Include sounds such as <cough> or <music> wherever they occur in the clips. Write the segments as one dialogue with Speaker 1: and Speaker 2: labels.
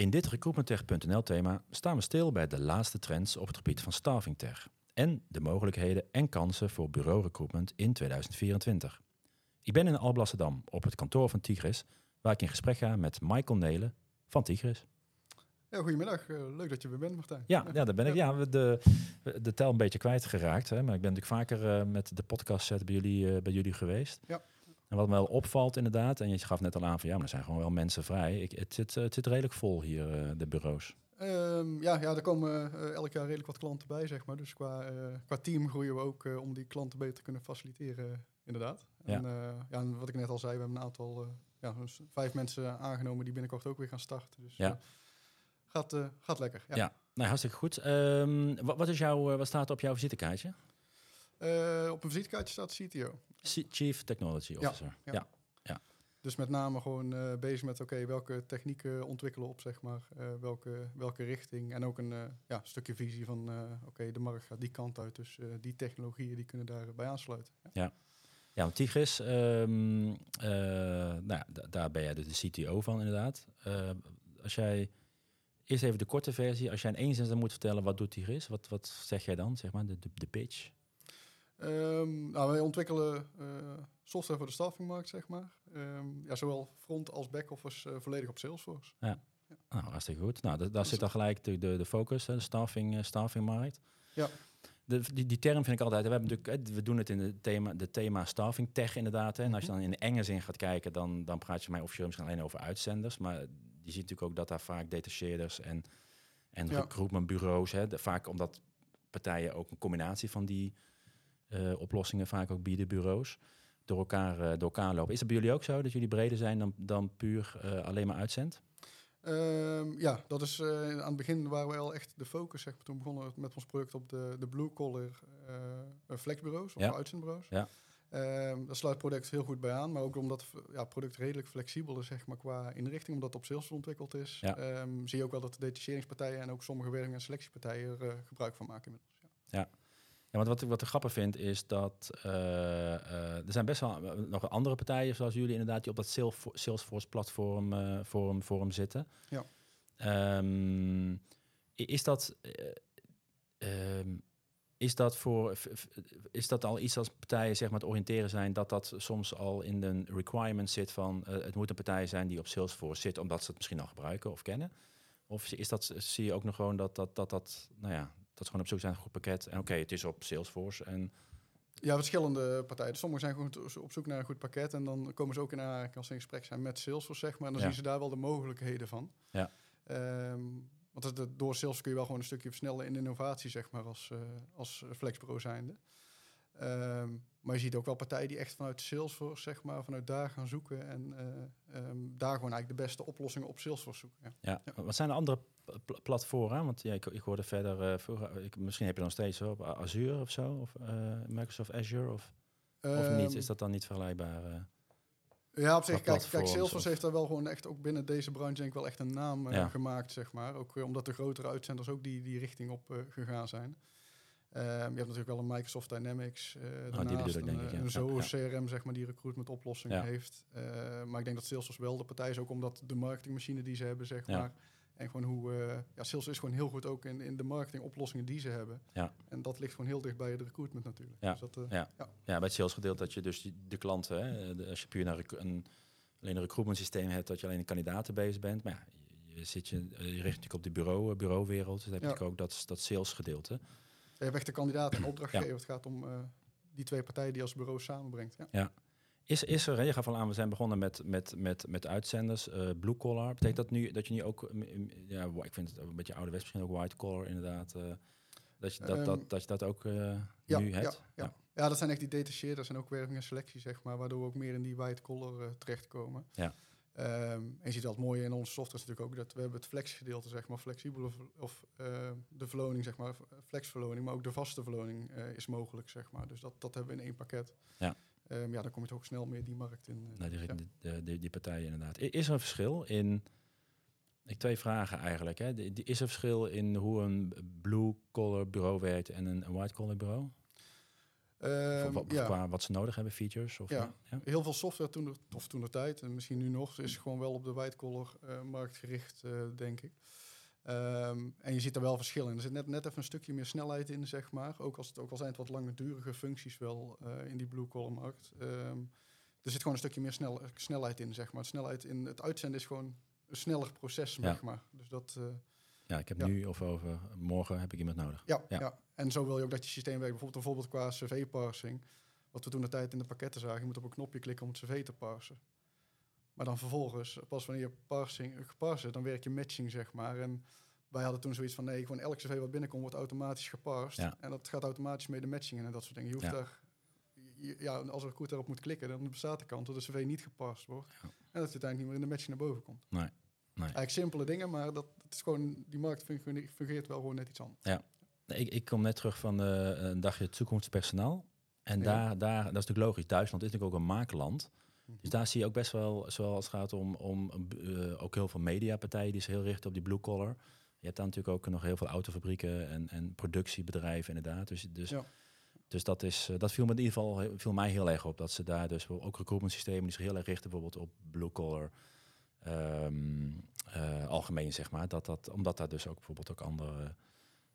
Speaker 1: In dit recruitmenttech.nl thema staan we stil bij de laatste trends op het gebied van staffingtech en de mogelijkheden en kansen voor bureau recruitment in 2024. Ik ben in Alblasserdam op het kantoor van Tigris, waar ik in gesprek ga met Michael Nelen van Tigris.
Speaker 2: Ja, goedemiddag. Uh, leuk dat je weer bent, Martijn.
Speaker 1: Ja, ja daar ben ik. Ja, de, de tel een beetje kwijtgeraakt. Hè, maar ik ben natuurlijk vaker uh, met de podcast set bij jullie, uh, bij jullie geweest. Ja. En wat me wel opvalt inderdaad, en je gaf net al aan van ja, maar er zijn gewoon wel mensen vrij. Ik, het, zit, het zit redelijk vol hier, de bureaus.
Speaker 2: Um, ja, ja, er komen elk jaar redelijk wat klanten bij, zeg maar. Dus qua, qua team groeien we ook om die klanten beter te kunnen faciliteren, inderdaad. En, ja. ja, en wat ik net al zei, we hebben een aantal, ja, dus vijf mensen aangenomen die binnenkort ook weer gaan starten. Dus,
Speaker 1: ja
Speaker 2: gaat, gaat lekker. Ja,
Speaker 1: ja nou, hartstikke goed. Um, wat, wat, is jouw, wat staat er op jouw visitekaartje?
Speaker 2: Uh, op een visitekaartje staat CTO.
Speaker 1: Chief Technology Officer. Ja. ja. ja.
Speaker 2: Dus met name gewoon uh, bezig met oké, welke technieken ontwikkelen op, zeg maar, welke, welke richting. En ook een ja, stukje visie van oké, de markt gaat die kant uit. Dus die technologieën die kunnen daarbij aansluiten.
Speaker 1: Ja. Ja, want Tigris, um, nou, daar ben jij dus de CTO van inderdaad. als jij Eerst even de korte versie. Als jij in één zin moet vertellen wat doet Tigris, wat, wat zeg jij dan, zeg maar, de, de, pitch?
Speaker 2: Um, nou, wij ontwikkelen uh, software voor de staffingmarkt, zeg maar. Um, ja, zowel front als back-office uh, volledig op Salesforce.
Speaker 1: Ja, ja. Nou, hartstikke goed. Nou, daar zit dan gelijk de, de, de focus, hè, de staffing, uh, staffingmarkt.
Speaker 2: Ja.
Speaker 1: De, die, die term vind ik altijd. We, hebben natuurlijk, we doen het in het thema, de thema staffing tech inderdaad. Hè. En als je mhm. dan in de enge zin gaat kijken, dan, dan praat je mij officieel misschien alleen over uitzenders. Maar je ziet natuurlijk ook dat daar vaak detacheerders en, en ja. recruitmentbureaus, hè, vaak omdat partijen ook een combinatie van die oplossingen vaak ook bieden, bureaus, door elkaar, uh, door elkaar lopen. Is dat bij jullie ook zo, dat jullie breder zijn dan, dan puur uh, alleen maar uitzend?
Speaker 2: Um, ja, dat is aan het begin waren we al echt de focus. Zeg maar, toen begonnen we met ons product op de, de blue collar flexbureaus of ja. uitzendbureaus.
Speaker 1: Ja.
Speaker 2: Um, daar sluit het product heel goed bij aan. Maar ook omdat ja, product redelijk flexibel is zeg maar, qua inrichting, omdat het op Salesforce ontwikkeld is.
Speaker 1: Ja.
Speaker 2: Um, zie je ook wel dat de detacheringspartijen en ook sommige werving- en selectiepartijen er uh, gebruik van maken inmiddels.
Speaker 1: Ja. Ja. Want wat ik, wat ik grappig vind is dat uh, uh, er zijn best wel nog andere partijen zoals jullie inderdaad die op dat Salesforce platform uh, forum, forum zitten.
Speaker 2: Ja.
Speaker 1: Um, is dat um, is dat, voor, is dat al iets als partijen zeg maar, het oriënteren zijn, dat dat soms al in de requirement zit van het moet een partij zijn die op Salesforce zit, omdat ze het misschien al gebruiken of kennen? Of is dat, zie je ook nog gewoon dat dat, dat, dat nou ja, dat ze gewoon op zoek zijn naar een goed pakket en oké, okay, het is op Salesforce en...
Speaker 2: Ja, verschillende partijen. Sommigen zijn gewoon op zoek naar een goed pakket en dan komen ze ook in aanraking als ze in gesprek zijn met Salesforce, zeg maar. En dan ja. zien ze daar wel de mogelijkheden van.
Speaker 1: Ja.
Speaker 2: Um, want het, door sales kun je wel gewoon een stukje versnellen in innovatie, zeg maar, als, uh, als flexbureau zijnde. Um, maar je ziet ook wel partijen die echt vanuit Salesforce, zeg maar, vanuit daar gaan zoeken en uh, um, daar gewoon eigenlijk de beste oplossingen op Salesforce zoeken.
Speaker 1: Ja. ja. Wat zijn de andere pl platformen? Want ja, ik, ik hoorde verder, uh, vroeger, ik, misschien heb je nog steeds op Azure of zo, of Microsoft Azure, of, um, of niet? Is dat dan niet vergelijkbaar?
Speaker 2: Ja, op zich, kijk, kijk Salesforce heeft daar wel gewoon echt ook binnen deze branche denk ik wel echt een naam ja. gemaakt, zeg maar. Ook omdat de grotere uitzenders ook die, die richting op gegaan zijn. Um, je hebt natuurlijk wel een Microsoft Dynamics, uh,
Speaker 1: oh, daarnaast
Speaker 2: ik, ja. een Zoho CRM, zeg maar, die recruitment oplossing ja. heeft. Uh, maar ik denk dat Salesforce wel de partij is, ook omdat de marketingmachine die ze hebben, zeg maar, en gewoon hoe... Uh, ja, sales is gewoon heel goed ook in, in de marketingoplossingen die ze hebben.
Speaker 1: Ja.
Speaker 2: En dat ligt gewoon heel dicht bij de recruitment natuurlijk.
Speaker 1: Ja,
Speaker 2: dus dat, uh,
Speaker 1: ja. ja. ja. bij het salesgedeelte dat je dus de klanten... Hè, de, als je puur naar een, alleen een recruitment systeem hebt... dat je alleen de kandidaten bezig bent. Maar ja, je, zit je, je richt natuurlijk op de bureau, bureauwereld. Dus dan heb je ja. ook dat, dat salesgedeelte.
Speaker 2: Je echt de kandidaat en opdrachtgever. Ja. Het gaat om uh, die twee partijen die als bureau samenbrengt. Ja.
Speaker 1: ja. Is, is er, je gaf al aan, we zijn begonnen met, met, met, met uitzenders, uh, blue collar. Betekent dat nu dat je nu ook, ja, ik vind het een beetje ouderwets, misschien ook white collar inderdaad, uh, dat, je dat, um, dat, dat je dat ook uh,
Speaker 2: ja,
Speaker 1: nu hebt?
Speaker 2: Ja, ja. ja. dat zijn echt die detacheerders en ook werving en selectie, zeg maar, waardoor we ook meer in die white collar terechtkomen.
Speaker 1: Ja.
Speaker 2: Um, en je ziet dat het mooie in onze software is natuurlijk ook dat we hebben het flexgedeelte, zeg maar, flexibele of, of de verloning, zeg maar, flexverloning, maar ook de vaste verloning is mogelijk, zeg maar. Dus dat, dat hebben we in één pakket.
Speaker 1: Ja.
Speaker 2: Um, ja, dan kom je toch ook snel meer die markt in. Uh,
Speaker 1: nou, die,
Speaker 2: ja.
Speaker 1: de, de, die partijen inderdaad. Is er een verschil in... Ik twee vragen eigenlijk. Hè. Is er verschil in hoe een blue-collar bureau werkt en een, een white-collar bureau?
Speaker 2: Ehm,
Speaker 1: Wat,
Speaker 2: ja.
Speaker 1: Qua wat ze nodig hebben, features? Of,
Speaker 2: Ja.
Speaker 1: ja?
Speaker 2: Heel veel software toen de, of toen de tijd, en misschien nu nog, is gewoon wel op de white-collar eh, markt gericht, eh, denk ik. Ehm, en je ziet er wel verschillen in. Er zit net, net even een stukje meer snelheid in, zeg maar. Ook, als het, ook al zijn het wat langdurige functies wel eh, in die blue-collar markt. Ehm, er zit gewoon een stukje meer snel, snelheid in, zeg maar. Snelheid in het uitzenden is gewoon een sneller proces,
Speaker 1: Ja.
Speaker 2: zeg maar. Dus dat...
Speaker 1: ja, ik heb
Speaker 2: Ja.
Speaker 1: nu of over morgen heb ik iemand nodig.
Speaker 2: ja,
Speaker 1: Ja.
Speaker 2: ja. en zo wil je ook dat je systeem werkt. Bijvoorbeeld, bijvoorbeeld qua cv-parsing. Wat we toen de tijd in de pakketten zagen. Je moet op een knopje klikken om het cv te parsen. Maar dan vervolgens, pas wanneer je parsing geparst is, dan werk je matching, zeg maar. En wij hadden toen zoiets van, nee, gewoon elk cv wat binnenkomt wordt automatisch geparst.
Speaker 1: Ja.
Speaker 2: En dat gaat automatisch mee de matching in en dat soort dingen. Je hoeft daar, ja, als er goed daarop moet klikken, dan bestaat de kans dat de cv niet geparst wordt.
Speaker 1: Ja.
Speaker 2: En dat het uiteindelijk niet meer in de matching naar boven komt.
Speaker 1: Nee.
Speaker 2: Eigenlijk simpele dingen, maar dat, dat is gewoon, die markt fungeert, fungeert wel gewoon net iets anders.
Speaker 1: Nee, Ik, ik kom net terug van eh, een dagje toekomstpersoneel. En
Speaker 2: Ja.
Speaker 1: daar, daar, dat is natuurlijk logisch. Duitsland is natuurlijk ook een maakland.
Speaker 2: Mhm.
Speaker 1: Dus daar zie je ook best wel, zoals het gaat om, om eh, ook heel veel mediapartijen die zich heel richten op die blue collar. Je hebt daar natuurlijk ook nog heel veel autofabrieken en, en productiebedrijven inderdaad. Dus, dus,
Speaker 2: Ja.
Speaker 1: dus dat, is, eh, dat viel me in ieder geval viel mij heel erg op. Dat ze daar dus ook recruitment systemen die zich heel erg richten bijvoorbeeld op blue collar. ehm, eh, algemeen zeg maar. Dat dat, omdat daar dus ook bijvoorbeeld ook andere,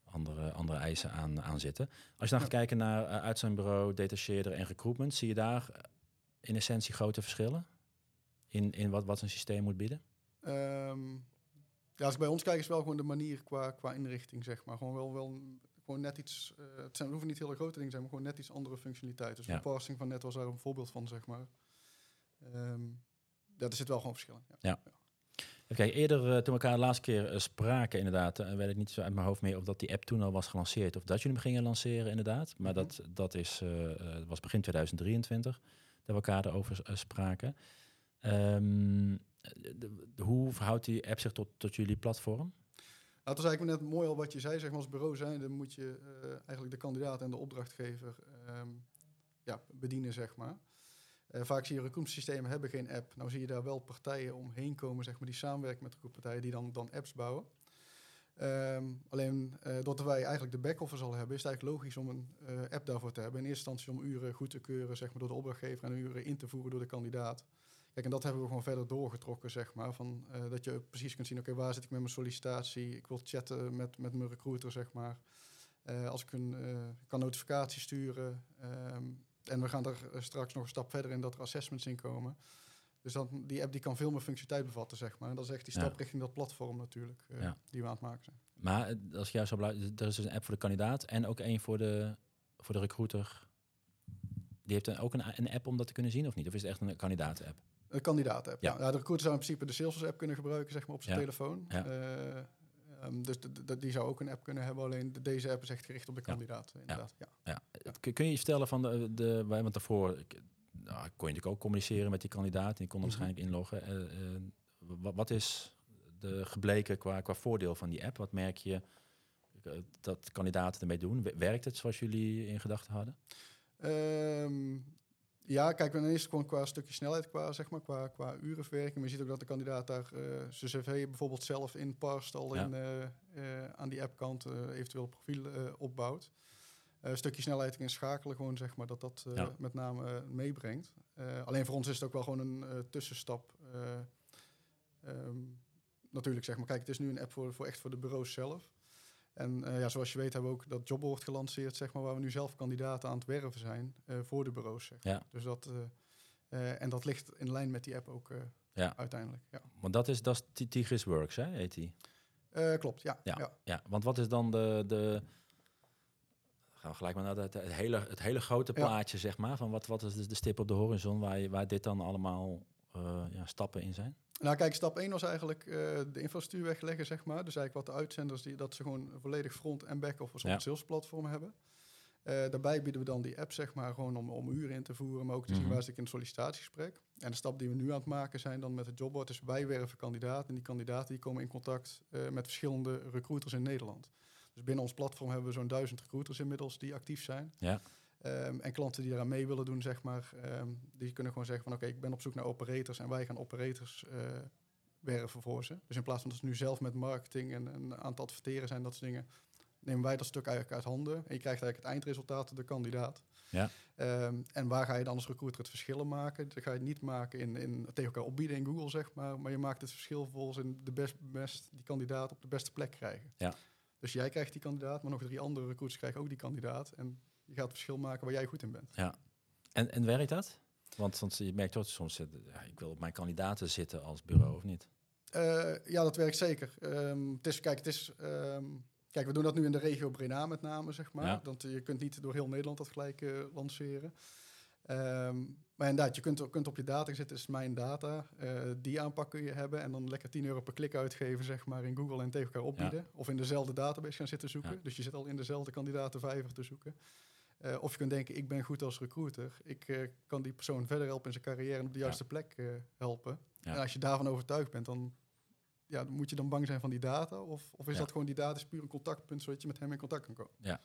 Speaker 1: andere, andere eisen aan, aan zitten. Als je dan gaat kijken naar uh, uitzendbureau, detacheerder en recruitment, zie je daar eh, in essentie grote verschillen in, in wat, wat een systeem moet bieden?
Speaker 2: Ehm, ja, als ik bij ons kijk, is wel gewoon de manier qua, qua inrichting, zeg maar. Gewoon wel, wel gewoon net iets. eh, het, zijn, het hoeven niet hele grote dingen zijn, maar gewoon net iets andere functionaliteit. Dus
Speaker 1: Ja.
Speaker 2: de parsing van net was daar een voorbeeld van, zeg maar. Ehm, ja, er zit wel gewoon verschillen. Ja.
Speaker 1: Even eerder eh, toen we elkaar de laatste keer eh, spraken inderdaad, uh, weet ik niet zo uit mijn hoofd meer of dat die app toen al was gelanceerd of dat jullie hem gingen lanceren inderdaad. Maar
Speaker 2: Mhm.
Speaker 1: dat, dat is, eh, eh, was begin 2023 dat we elkaar erover eh, spraken. Ehm, de- de- hoe verhoudt die app zich tot, tot jullie platform?
Speaker 2: Nou, het was eigenlijk net mooi al wat je zei, zeg maar, als bureau zijn, dan moet je eh, eigenlijk de kandidaat en de opdrachtgever ehm, ja, bedienen, zeg maar. Eh, vaak zie je recruitmentsystemen hebben geen app. Nou zie je daar wel partijen omheen komen, zeg maar, die samenwerken met recruitpartijen die dan, dan apps bouwen. Ehm, alleen uh, doordat wij eigenlijk de back-office al hebben, is het eigenlijk logisch om een uh, app daarvoor te hebben. In eerste instantie om uren goed te keuren zeg maar, door de opdrachtgever en uren in te voeren door de kandidaat. Kijk, en dat hebben we gewoon verder doorgetrokken, zeg maar. Van, dat je precies kunt zien, oké, waar zit ik met mijn sollicitatie? Ik wil chatten met, met mijn recruiter, zeg maar. Als ik een, kan notificaties sturen. Um, en we gaan er straks nog een stap verder in dat er assessments in komen. Dus dan, die app die kan veel meer functionaliteit bevatten, zeg maar. En dat is echt die stap ja. richting dat platform natuurlijk, uh, ja. die we aan het maken zijn.
Speaker 1: Maar eh, als ik jou zo blij, er is dus een app voor de kandidaat en ook één voor de, voor de recruiter. Die heeft dan ook een, een app om dat te kunnen zien of niet? Of is het echt een kandidaat-app?
Speaker 2: Een kandidaat-app. Ja. ja. de recruiter zou in principe de Salesforce-app kunnen gebruiken, zeg maar, op zijn ja. telefoon. Ja. Uh, um, dus die zou ook een app kunnen hebben. Alleen de, deze app is echt gericht op de kandidaat. Ja. Inderdaad. Ja.
Speaker 1: Kun je je vertellen van de, de want daarvoor nou, kon je natuurlijk ook communiceren met die kandidaat. En die kon mm -hmm. waarschijnlijk inloggen. Uh, uh, wat, wat, is de gebleken qua, qua voordeel van die app? Wat merk je dat kandidaten ermee doen? Werkt het zoals jullie in gedachten hadden?
Speaker 2: Um, ja, kijk, dan is het gewoon qua stukje snelheid, qua, zeg maar, qua, qua urenverwerking. Maar je ziet ook dat de kandidaat daar uh, zijn cv bijvoorbeeld zelf in past, al ja. in, uh, uh, aan die appkant eventueel profiel opbouwt. Een stukje snelheid in schakelen, gewoon zeg maar, dat dat ja. met name meebrengt. alleen voor ons is het ook wel gewoon een tussenstap. Um, natuurlijk, zeg maar, kijk, het is nu een app voor, voor echt voor de bureaus zelf. En uh, ja, zoals je weet hebben we ook dat jobboard gelanceerd, zeg maar, waar we nu zelf kandidaten aan het werven zijn uh, voor de bureaus. Zeg maar.
Speaker 1: ja.
Speaker 2: Dus dat, uh, en dat ligt in lijn met die app ook
Speaker 1: ja.
Speaker 2: uiteindelijk. Ja.
Speaker 1: Want dat is, dat is Tigris Works, hè, heet die?
Speaker 2: klopt, ja.
Speaker 1: Ja,
Speaker 2: ja.
Speaker 1: ja. want wat is dan de... de gaan we gelijk maar naar het, het, hele, het hele grote plaatje, zeg maar. Van wat, wat is de stip op de horizon waar, je, waar dit dan allemaal ja, stappen in zijn?
Speaker 2: Nou kijk, stap 1 was eigenlijk uh, de infrastructuur wegleggen, zeg maar. Dus eigenlijk wat de uitzenders, die, dat ze gewoon volledig front- en back-office op ja. salesplatform hebben. Uh, daarbij bieden we dan die app, zeg maar, gewoon om, om uren in te voeren, maar ook te mm -hmm. zien waar zit ik in het sollicitatiegesprek. En de stap die we nu aan het maken zijn dan met het jobboard, is wij werven kandidaten. En die kandidaten die komen in contact uh, met verschillende recruiters in Nederland. Dus binnen ons platform hebben we zo'n duizend recruiters inmiddels die actief zijn.
Speaker 1: Ja.
Speaker 2: Um, en klanten die eraan mee willen doen, zeg maar, um, die kunnen gewoon zeggen van oké, okay, ik ben op zoek naar operators en wij gaan operators uh, werven voor ze. Dus in plaats van dat ze nu zelf met marketing en een aantal adverteren zijn, dat soort dingen, nemen wij dat stuk eigenlijk uit handen. En je krijgt eigenlijk het eindresultaat, de kandidaat.
Speaker 1: Ja.
Speaker 2: Ehm, en waar ga je dan als recruiter het verschil maken? Dat ga je niet maken in, in tegen elkaar opbieden in Google, zeg maar. Maar je maakt het verschil volgens in de best, best die kandidaat op de beste plek krijgen.
Speaker 1: Ja.
Speaker 2: Dus jij krijgt die kandidaat, maar nog drie andere recruiters krijgen ook die kandidaat. En je gaat het verschil maken waar jij goed in bent.
Speaker 1: Ja. En, en werkt dat? Want, want je merkt toch soms, eh, ja, ik wil op mijn kandidaten zitten als bureau of niet?
Speaker 2: Eh, ja, dat werkt zeker. Ehm, het is, kijk, het is, ehm, kijk, we doen dat nu in de regio Breda met name, zeg maar.
Speaker 1: Ja.
Speaker 2: Want je kunt niet door heel Nederland dat gelijk eh, lanceren. Ehm, maar inderdaad, je kunt, kunt op je data zitten, is mijn data. Eh, die aanpak kun je hebben en dan lekker 10 euro per klik uitgeven, zeg maar, in Google en tegen elkaar opbieden. Of in dezelfde database gaan zitten zoeken.
Speaker 1: Ja.
Speaker 2: Dus je zit al in dezelfde kandidaten vijver te zoeken. Eh, of je kunt denken, ik ben goed als recruiter. Ik eh, kan die persoon verder helpen in zijn carrière en op de
Speaker 1: Ja.
Speaker 2: juiste plek helpen. En als je daarvan overtuigd bent, dan ja, moet je dan bang zijn van die data? Of, of is
Speaker 1: Ja.
Speaker 2: dat gewoon die data is puur een contactpunt, zodat je met hem in contact kan komen?
Speaker 1: Ja,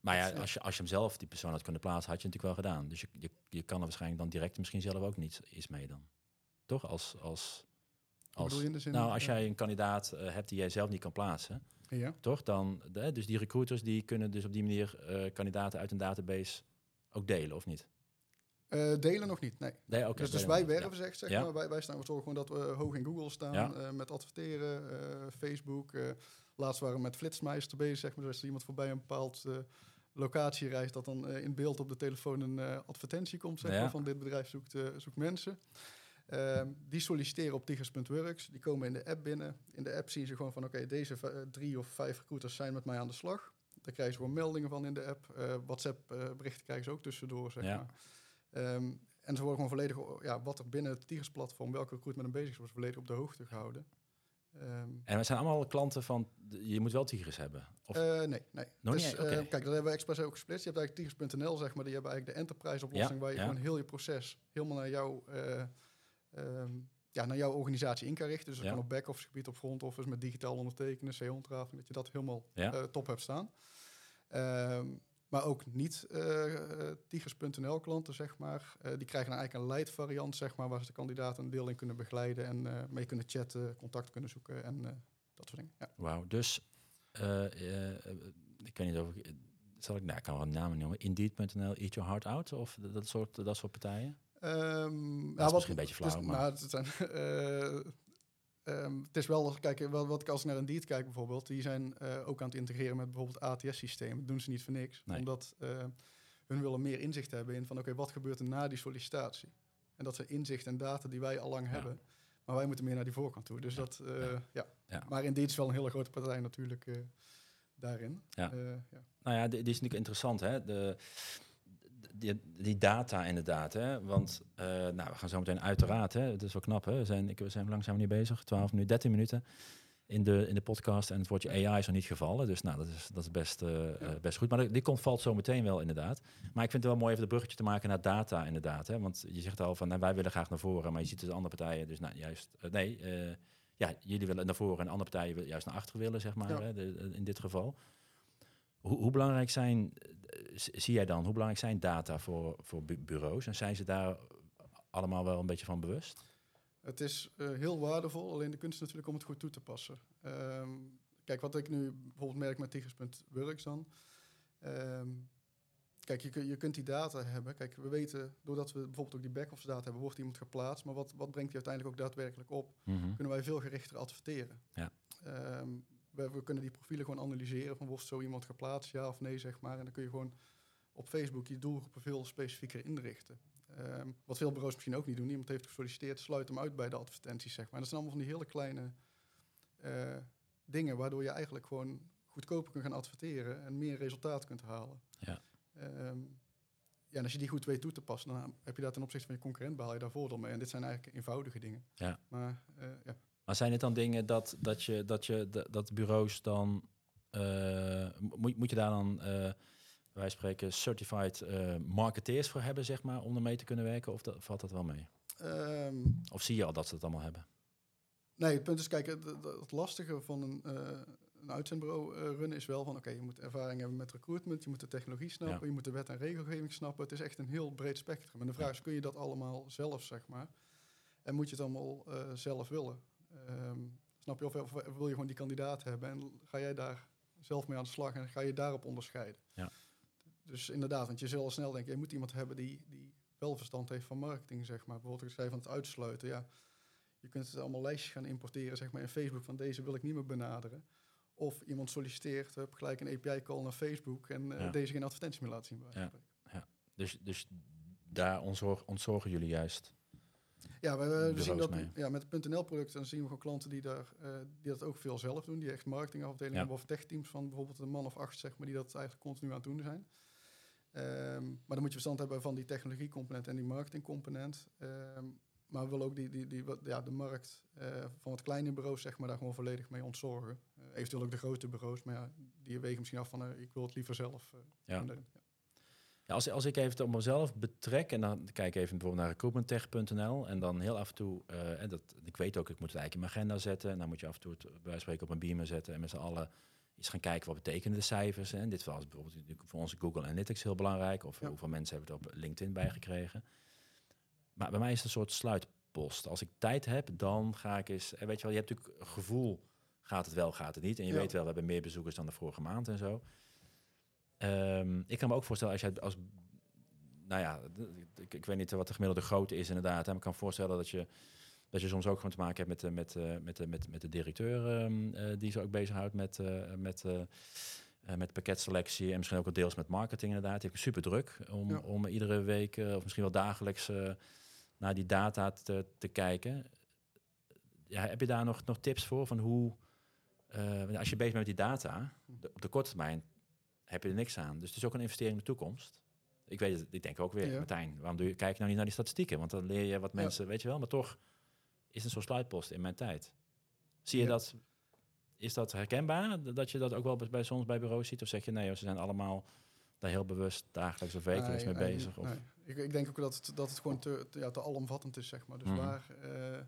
Speaker 1: maar ja,
Speaker 2: Dat, ja.
Speaker 1: als je, als je hem zelf, die persoon had kunnen plaatsen, had je natuurlijk wel gedaan. Dus je, je, je kan er waarschijnlijk dan direct misschien zelf ook niet iets mee dan. Toch? Als, als, als,
Speaker 2: je in de zin?
Speaker 1: nou, als jij een kandidaat eh, hebt die jij zelf niet kan plaatsen,
Speaker 2: Ja.
Speaker 1: toch? Dan, de, dus die recruiters die kunnen dus op die manier eh, kandidaten uit een database ook delen, of niet?
Speaker 2: Eh, delen nog niet, nee.
Speaker 1: Nee,
Speaker 2: dus, dus wij.
Speaker 1: Ja.
Speaker 2: werven, zeg, zeg
Speaker 1: Ja.
Speaker 2: maar. Wij, wij staan, we zorgen gewoon dat we hoog in Google staan
Speaker 1: Ja.
Speaker 2: eh, met adverteren, eh, Facebook. eh, laatst waren we met Flitsmeister bezig, zeg maar. Dus als er iemand voorbij een bepaald eh, locatie reist, dat dan eh, in beeld op de telefoon een eh, advertentie komt, zeg maar, van dit bedrijf zoekt, eh, zoekt mensen. Ehm, die solliciteren op tigers.works. Die komen in de app binnen. In de app zien ze gewoon van, oké, deze eh, drie of vijf recruiters zijn met mij aan de slag. Daar krijgen ze gewoon meldingen van in de app. Eh, WhatsApp-berichten krijgen ze ook tussendoor, zeg
Speaker 1: Ja.
Speaker 2: maar. Ehm, en ze worden gewoon volledig, ja, wat er binnen het Tigers-platform, welke recruitment bezig is, wordt volledig op de hoogte gehouden. Ehm,
Speaker 1: En we zijn allemaal klanten van, je moet wel Tigris hebben. Of,
Speaker 2: eh, nee, nee.
Speaker 1: Nog
Speaker 2: dus,
Speaker 1: niet?
Speaker 2: kijk, dat hebben we expres ook gesplitst. Je hebt eigenlijk Tigers.nl, zeg maar, die hebben eigenlijk de enterprise-oplossing,
Speaker 1: Ja,
Speaker 2: waar je
Speaker 1: ja.
Speaker 2: gewoon heel je proces helemaal naar jouw, eh, ehm, ja, naar jouw organisatie in kan richten. Dus dat
Speaker 1: Ja.
Speaker 2: kan op back-office gebied, op front office, met digitaal ondertekenen, CO-ontrafing, dat je dat helemaal
Speaker 1: Ja.
Speaker 2: top hebt staan. Ehm, maar ook niet eh Tigers.nl klanten, zeg maar. eh, die krijgen dan eigenlijk een light variant, zeg maar, waar ze de kandidaten een deel in kunnen begeleiden en eh, mee kunnen chatten, contact kunnen zoeken en dat soort dingen. Ja.
Speaker 1: Wauw, dus ik weet niet of ik, zal ik, nou, ik kan wel een naam noemen, Indeed.nl, Eat Your Heart Out of dat soort, dat soort partijen?
Speaker 2: Ehm,
Speaker 1: Dat is misschien een beetje flauw,
Speaker 2: het is,
Speaker 1: maar-
Speaker 2: nou, het, zijn, <laughs> eh, ehm, het is wel, kijk, wel, wat ik als ik naar Indeed kijk bijvoorbeeld, die zijn eh, ook aan het integreren met bijvoorbeeld ATS-systemen. Dat doen ze niet voor niks,
Speaker 1: Nee.
Speaker 2: omdat eh, hun willen meer inzicht hebben in van, oké, wat gebeurt er na die sollicitatie? En dat zijn inzicht en data die wij al lang
Speaker 1: Ja.
Speaker 2: hebben, maar wij moeten meer naar die voorkant toe. Dus dat, eh,
Speaker 1: Ja.
Speaker 2: ja.
Speaker 1: Ja.
Speaker 2: Maar Indeed is wel een hele grote partij natuurlijk daarin.
Speaker 1: Ja.
Speaker 2: Ja.
Speaker 1: Nou ja, die, die is natuurlijk interessant, hè? De, die, die data inderdaad, hè? Want eh, nou, we gaan zo meteen uiteraard, hè? Het is wel knap, hè? We zijn, ik, we zijn langzaam niet bezig, 12 minuten, 13 minuten in de, in de podcast en het woordje AI is nog niet gevallen. Dus nou, dat is, dat is best, eh, eh, best goed. Maar die- die komt, valt zo meteen wel inderdaad. Maar ik vind het wel mooi even de bruggetje te maken naar data inderdaad. Hè? Want je zegt al van, nou, wij willen graag naar voren, maar je ziet dus andere partijen, dus nou, juist, nee, ja, jullie willen naar voren en andere partijen willen juist naar achter willen, zeg maar,
Speaker 2: Ja.
Speaker 1: hè? De- in dit geval. Hoe, hoe belangrijk zijn, eh, z- zie jij dan, hoe belangrijk zijn data voor, voor bu- bureaus? En zijn ze daar allemaal wel een beetje van bewust?
Speaker 2: Het is eh, heel waardevol, alleen de kunst is natuurlijk om het goed toe te passen. Ehm, kijk, wat ik nu bijvoorbeeld merk met Tigers.works dan. ehm, kijk, je, je kunt die data hebben. Kijk, we weten, doordat we bijvoorbeeld ook die back-office data hebben, wordt iemand geplaatst. Maar wat, wat brengt die uiteindelijk ook daadwerkelijk op?
Speaker 1: Mhm.
Speaker 2: Kunnen wij veel gerichter adverteren.
Speaker 1: Ja.
Speaker 2: Ehm, we, we kunnen die profielen gewoon analyseren van wordt zo iemand geplaatst, ja of nee, zeg maar. En dan kun je gewoon op Facebook je doelgroepen veel specifieker inrichten. Ehm, wat veel bureaus misschien ook niet doen. Iemand heeft gesolliciteerd, sluit hem uit bij de advertenties, zeg maar. En dat zijn allemaal van die hele kleine eh, dingen, waardoor je eigenlijk gewoon goedkoper kunt gaan adverteren en meer resultaat kunt halen.
Speaker 1: Ja.
Speaker 2: Ehm, ja, en als je die goed weet toe te passen, dan heb je daar ten opzichte van je concurrent behaal je daar voordeel mee. En dit zijn eigenlijk eenvoudige dingen.
Speaker 1: Ja.
Speaker 2: Maar eh, ja.
Speaker 1: Maar zijn het dan dingen dat, dat, je, dat, je, dat, dat bureaus dan... eh, moet, moet je daar dan, eh, wij spreken, certified eh, marketeers voor hebben, zeg maar, om ermee te kunnen werken? Of dat, valt dat wel mee?
Speaker 2: Ehm,
Speaker 1: Of zie je al dat ze het allemaal hebben?
Speaker 2: Nee, het punt is, kijk, het, lastige van een, een uitzendbureau runnen is wel van, oké, je moet ervaring hebben met recruitment, je moet de technologie snappen,
Speaker 1: Ja.
Speaker 2: je moet de wet en regelgeving snappen. Het is echt een heel breed spectrum. En de vraag is, kun je dat allemaal zelf, zeg maar? En moet je het allemaal zelf willen? Ehm, snap je? Of, of wil je gewoon die kandidaat hebben en ga jij daar zelf mee aan de slag en ga je daarop onderscheiden.
Speaker 1: Ja.
Speaker 2: Dus inderdaad, want je zal al snel denken, je moet iemand hebben die, die wel verstand heeft van marketing, zeg maar. Bijvoorbeeld, ik zei van het uitsluiten, ja. Je kunt het allemaal lijstjes gaan importeren, zeg maar, in Facebook van deze wil ik niet meer benaderen. Of iemand solliciteert, heb gelijk een API-call naar Facebook en eh,
Speaker 1: Ja.
Speaker 2: deze geen advertentie meer laten zien. bij
Speaker 1: Ja.
Speaker 2: spreken.
Speaker 1: Dus, dus daar ontzorg, ontzorgen jullie juist.
Speaker 2: Ja, we, we
Speaker 1: Bureaus
Speaker 2: zien dat
Speaker 1: mee.
Speaker 2: ja, met het .nl-product dan zien we gewoon klanten die, daar, eh, die dat ook veel zelf doen. Die echt marketingafdelingen
Speaker 1: Ja.
Speaker 2: hebben of techteams van bijvoorbeeld een man of acht, zeg maar, die dat eigenlijk continu aan het doen zijn. Ehm, maar dan moet je verstand hebben van die technologiecomponent en die marketingcomponent. Ehm, maar we willen ook die, die, die, wat- ja, de markt eh, van wat kleine bureaus zeg maar, daar gewoon volledig mee ontzorgen. Eh, eventueel ook de grote bureaus, maar ja, die wegen misschien af van ik wil het liever zelf
Speaker 1: Ja.
Speaker 2: doen. Ja.
Speaker 1: Ja, als, als ik even het op mezelf betrek en dan kijk ik even bijvoorbeeld naar recruitmenttech.nl en dan heel af en toe, eh, en dat, ik weet ook, ik moet het eigenlijk in mijn agenda zetten en dan moet je af en toe het bij wijze van spreken op een beamer zetten en met z'n allen eens gaan kijken wat betekenen de cijfers. Hè. In dit geval is bijvoorbeeld voor onze Google Analytics heel belangrijk of
Speaker 2: Ja.
Speaker 1: hoeveel mensen hebben het op LinkedIn bijgekregen. Maar bij mij is het een soort sluitpost. Als ik tijd heb, dan ga ik eens, en weet je wel, je hebt natuurlijk een gevoel, gaat het wel, gaat het niet. En je
Speaker 2: Ja.
Speaker 1: weet wel, we hebben meer bezoekers dan de vorige maand en zo. Ehm, ik kan me ook voorstellen als jij als nou ja, ik, ik weet niet wat de gemiddelde grootte is inderdaad. Maar ik kan me voorstellen dat je, dat je soms ook gewoon te maken hebt met, de- met, eh, met, de- met, met de directeur ehm, eh, die zich ook bezighoudt met, eh, met, eh, eh, met pakketselectie en misschien ook deels met marketing inderdaad. Die heeft super druk om,
Speaker 2: Ja.
Speaker 1: om iedere week eh, of misschien wel dagelijks eh, naar die data te, te kijken. Ja, heb je daar nog, nog tips voor van hoe, eh, als je bezig bent met die data, de- op de korte termijn heb je er niks aan. Dus het is ook een investering in de toekomst. Ik weet het, ik denk ook weer,
Speaker 2: Ja.
Speaker 1: Martijn, waarom doe je, kijk nou niet naar die statistieken? Want dan leer je wat
Speaker 2: Ja.
Speaker 1: mensen, weet je wel, maar toch is het zo'n sluitpost in mijn tijd. Zie je
Speaker 2: Ja.
Speaker 1: dat, is dat herkenbaar, dat je dat ook wel bij- soms bij bureaus ziet? Of zeg je, nee, ze zijn allemaal daar heel bewust dagelijks of wekelijks
Speaker 2: Nee,
Speaker 1: mee
Speaker 2: nee,
Speaker 1: bezig? Of,
Speaker 2: nee. Ik, ik denk ook dat het, dat het gewoon te, te, ja, te alomvattend is, zeg maar. Dus
Speaker 1: Mhm.
Speaker 2: waar... eh,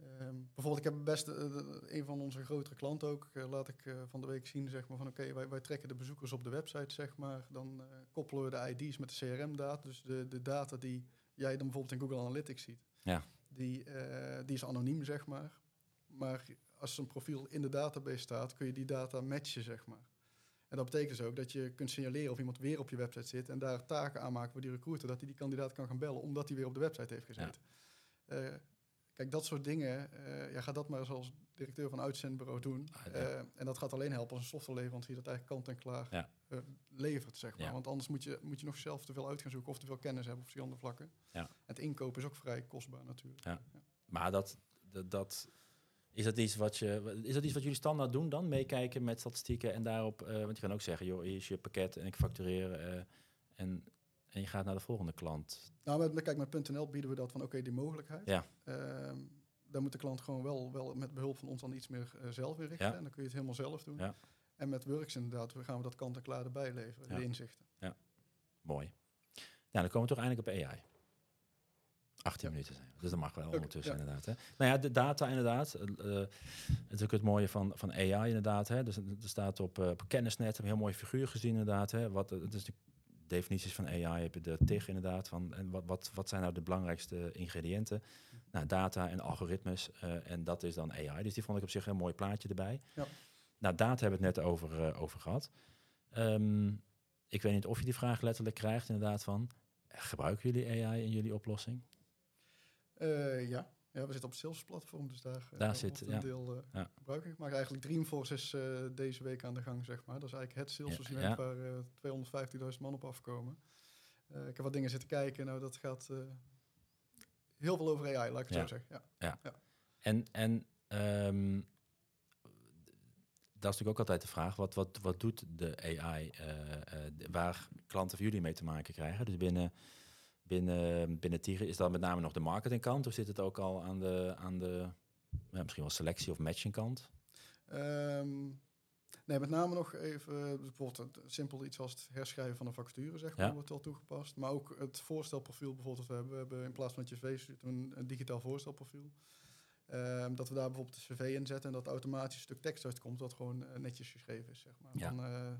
Speaker 2: ehm, bijvoorbeeld, ik heb best eh, een van onze grotere klanten ook, eh, laat ik eh, van de week zien, zeg maar, van oké, wij, wij trekken de bezoekers op de website, zeg maar. Dan koppelen we de ID's met de CRM-data. Dus de, de data die jij dan bijvoorbeeld in Google Analytics ziet,
Speaker 1: Ja.
Speaker 2: die, die is anoniem, zeg maar. Maar als een profiel in de database staat, kun je die data matchen, zeg maar. En dat betekent dus ook dat je kunt signaleren of iemand weer op je website zit en daar taken aanmaken voor die recruiter, dat hij die kandidaat kan gaan bellen omdat hij weer op de website heeft gezeten. Kijk, dat soort dingen, eh, ja, ga dat maar eens als directeur van uitzendbureau doen.
Speaker 1: Ah, ja.
Speaker 2: Eh, en dat gaat alleen helpen als een softwareleverancier dat eigenlijk kant en klaar
Speaker 1: Ja.
Speaker 2: eh, levert, zeg maar.
Speaker 1: Ja.
Speaker 2: Want anders moet je, moet je nog zelf te veel uit gaan zoeken of te veel kennis hebben op verschillende vlakken.
Speaker 1: Ja.
Speaker 2: Het inkopen is ook vrij kostbaar natuurlijk.
Speaker 1: Ja. Maar dat, dat, dat is dat iets wat je is dat iets wat jullie standaard doen dan meekijken met statistieken en daarop, want je kan ook zeggen, joh, hier is je pakket en ik factureer en en je gaat naar de volgende klant.
Speaker 2: Nou, met, kijk, met .nl bieden we dat van oké, die mogelijkheid.
Speaker 1: Ja.
Speaker 2: Daar moet de klant gewoon wel, wel met behulp van ons dan iets meer eh, zelf inrichten.
Speaker 1: Ja.
Speaker 2: En dan kun je het helemaal zelf doen.
Speaker 1: Ja.
Speaker 2: En met Works inderdaad, we gaan we dat kant en klaar erbij leveren,
Speaker 1: Ja.
Speaker 2: de inzichten.
Speaker 1: Mooi. Nou, dan komen we toch eindelijk op AI. 18
Speaker 2: Ja.
Speaker 1: minuten zijn. Dus dat mag wel
Speaker 2: Oké,
Speaker 1: ondertussen
Speaker 2: ja.
Speaker 1: inderdaad. Hè. Nou ja, de data inderdaad. eh, het is ook het mooie van, van AI inderdaad. Hè. Dus er staat op, op kennisnet, een heel mooie figuur gezien inderdaad. Hè. Wat, het is de definities van AI, heb je de TIG inderdaad. Van, en wat, wat, wat zijn nou de belangrijkste ingrediënten? Nou, data en algoritmes. eh, en dat is dan AI. Dus die vond ik op zich een mooi plaatje erbij.
Speaker 2: Ja.
Speaker 1: Nou, data hebben we het net over, eh, over gehad. Ehm, ik weet niet of je die vraag letterlijk krijgt inderdaad van... Gebruiken jullie AI in jullie oplossing?
Speaker 2: Eh, ja. Ja, we zitten op het Salesforce-platform, dus daar, eh,
Speaker 1: Daar zit,
Speaker 2: een
Speaker 1: ja.
Speaker 2: deel eh,
Speaker 1: Ja.
Speaker 2: gebruik ik. Maar eigenlijk Dreamforce is eh, deze week aan de gang, zeg maar. Dat is eigenlijk het Salesforce
Speaker 1: Ja,
Speaker 2: event waar eh 250.000 man op afkomen. Ik heb wat dingen zitten kijken. Nou, dat gaat heel veel over AI, laat ik het
Speaker 1: Ja.
Speaker 2: zo zeggen. Ja.
Speaker 1: En, en ehm, dat is natuurlijk ook altijd de vraag, wat, wat, wat doet de AI waar klanten van jullie mee te maken krijgen? Dus binnen, binnen, binnen Tiger is dat met name nog de marketingkant of zit het ook al aan de, aan de ja, misschien wel selectie of matchingkant?
Speaker 2: Ehm, nee, met name nog even, eh, bijvoorbeeld simpel iets als het herschrijven van een factuur, zeg maar,
Speaker 1: Ja.
Speaker 2: wordt wel toegepast. Maar ook het voorstelprofiel bijvoorbeeld dat we hebben. We hebben in plaats van het cv een, een digitaal voorstelprofiel. Ehm, dat we daar bijvoorbeeld de cv in zetten en dat automatisch een stuk tekst uitkomt dat gewoon eh, netjes geschreven is, zeg maar.
Speaker 1: Ja.
Speaker 2: Van, eh,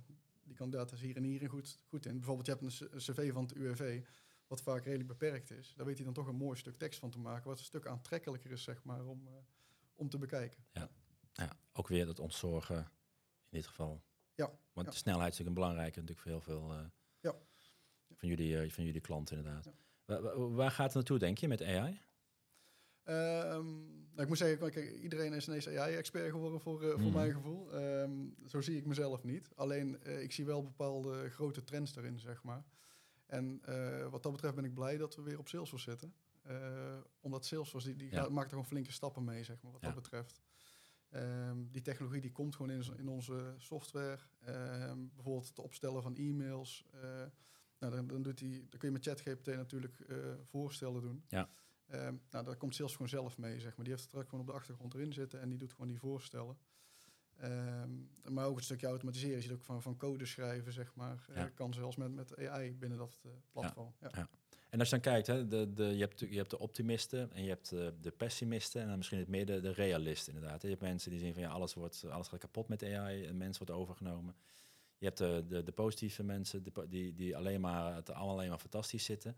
Speaker 2: die kandidaat is hier en hier goed, goed in. Bijvoorbeeld je hebt een cv van het UWV, wat vaak redelijk beperkt is. Daar weet hij dan toch een mooi stuk tekst van te maken, wat een stuk aantrekkelijker is, zeg maar, om, eh, om te bekijken.
Speaker 1: Ja, ook weer dat ontzorgen in dit geval.
Speaker 2: Ja,
Speaker 1: Want
Speaker 2: ja.
Speaker 1: de snelheid is natuurlijk een belangrijke natuurlijk voor heel veel eh,
Speaker 2: Ja.
Speaker 1: van, jullie, eh, van jullie klanten inderdaad.
Speaker 2: Ja.
Speaker 1: Wa- wa- Waar, gaat het naartoe, denk je, met AI?
Speaker 2: Ehm, nou, ik moet zeggen, kijk, iedereen is ineens AI-expert geworden voor, voor
Speaker 1: Mhm.
Speaker 2: mijn gevoel. Ehm, zo zie ik mezelf niet. Alleen, ik zie wel bepaalde grote trends erin, zeg maar. En eh, wat dat betreft ben ik blij dat we weer op Salesforce zitten. Eh, omdat Salesforce, die, die
Speaker 1: Ja.
Speaker 2: gaat, maakt er gewoon flinke stappen mee, zeg maar, wat
Speaker 1: Ja.
Speaker 2: dat betreft. Ehm, die technologie die komt gewoon in, in onze software. Ehm, bijvoorbeeld het opstellen van e-mails. eh, nou, dan, dan, doet die, dan kun je met ChatGPT natuurlijk voorstellen doen.
Speaker 1: Ja.
Speaker 2: Ehm, nou, daar komt Sales gewoon zelf mee, zeg maar. Die heeft het er gewoon op de achtergrond erin zitten en die doet gewoon die voorstellen. Ehm, maar ook het stukje automatiseren. Je ziet ook van, van code schrijven, zeg maar. eh,
Speaker 1: Ja.
Speaker 2: kan zelfs met, met AI binnen dat eh, platform. Ja.
Speaker 1: Ja. En als je dan kijkt, hè, de, de, je, hebt, de- je hebt de optimisten en je hebt de, de pessimisten en dan misschien het midden de realisten inderdaad. Je hebt mensen die zien van ja, alles, wordt, alles gaat kapot met AI, een mens wordt overgenomen. Je hebt de, de, de positieve mensen de, die, die alleen maar, het allemaal alleen maar fantastisch zitten.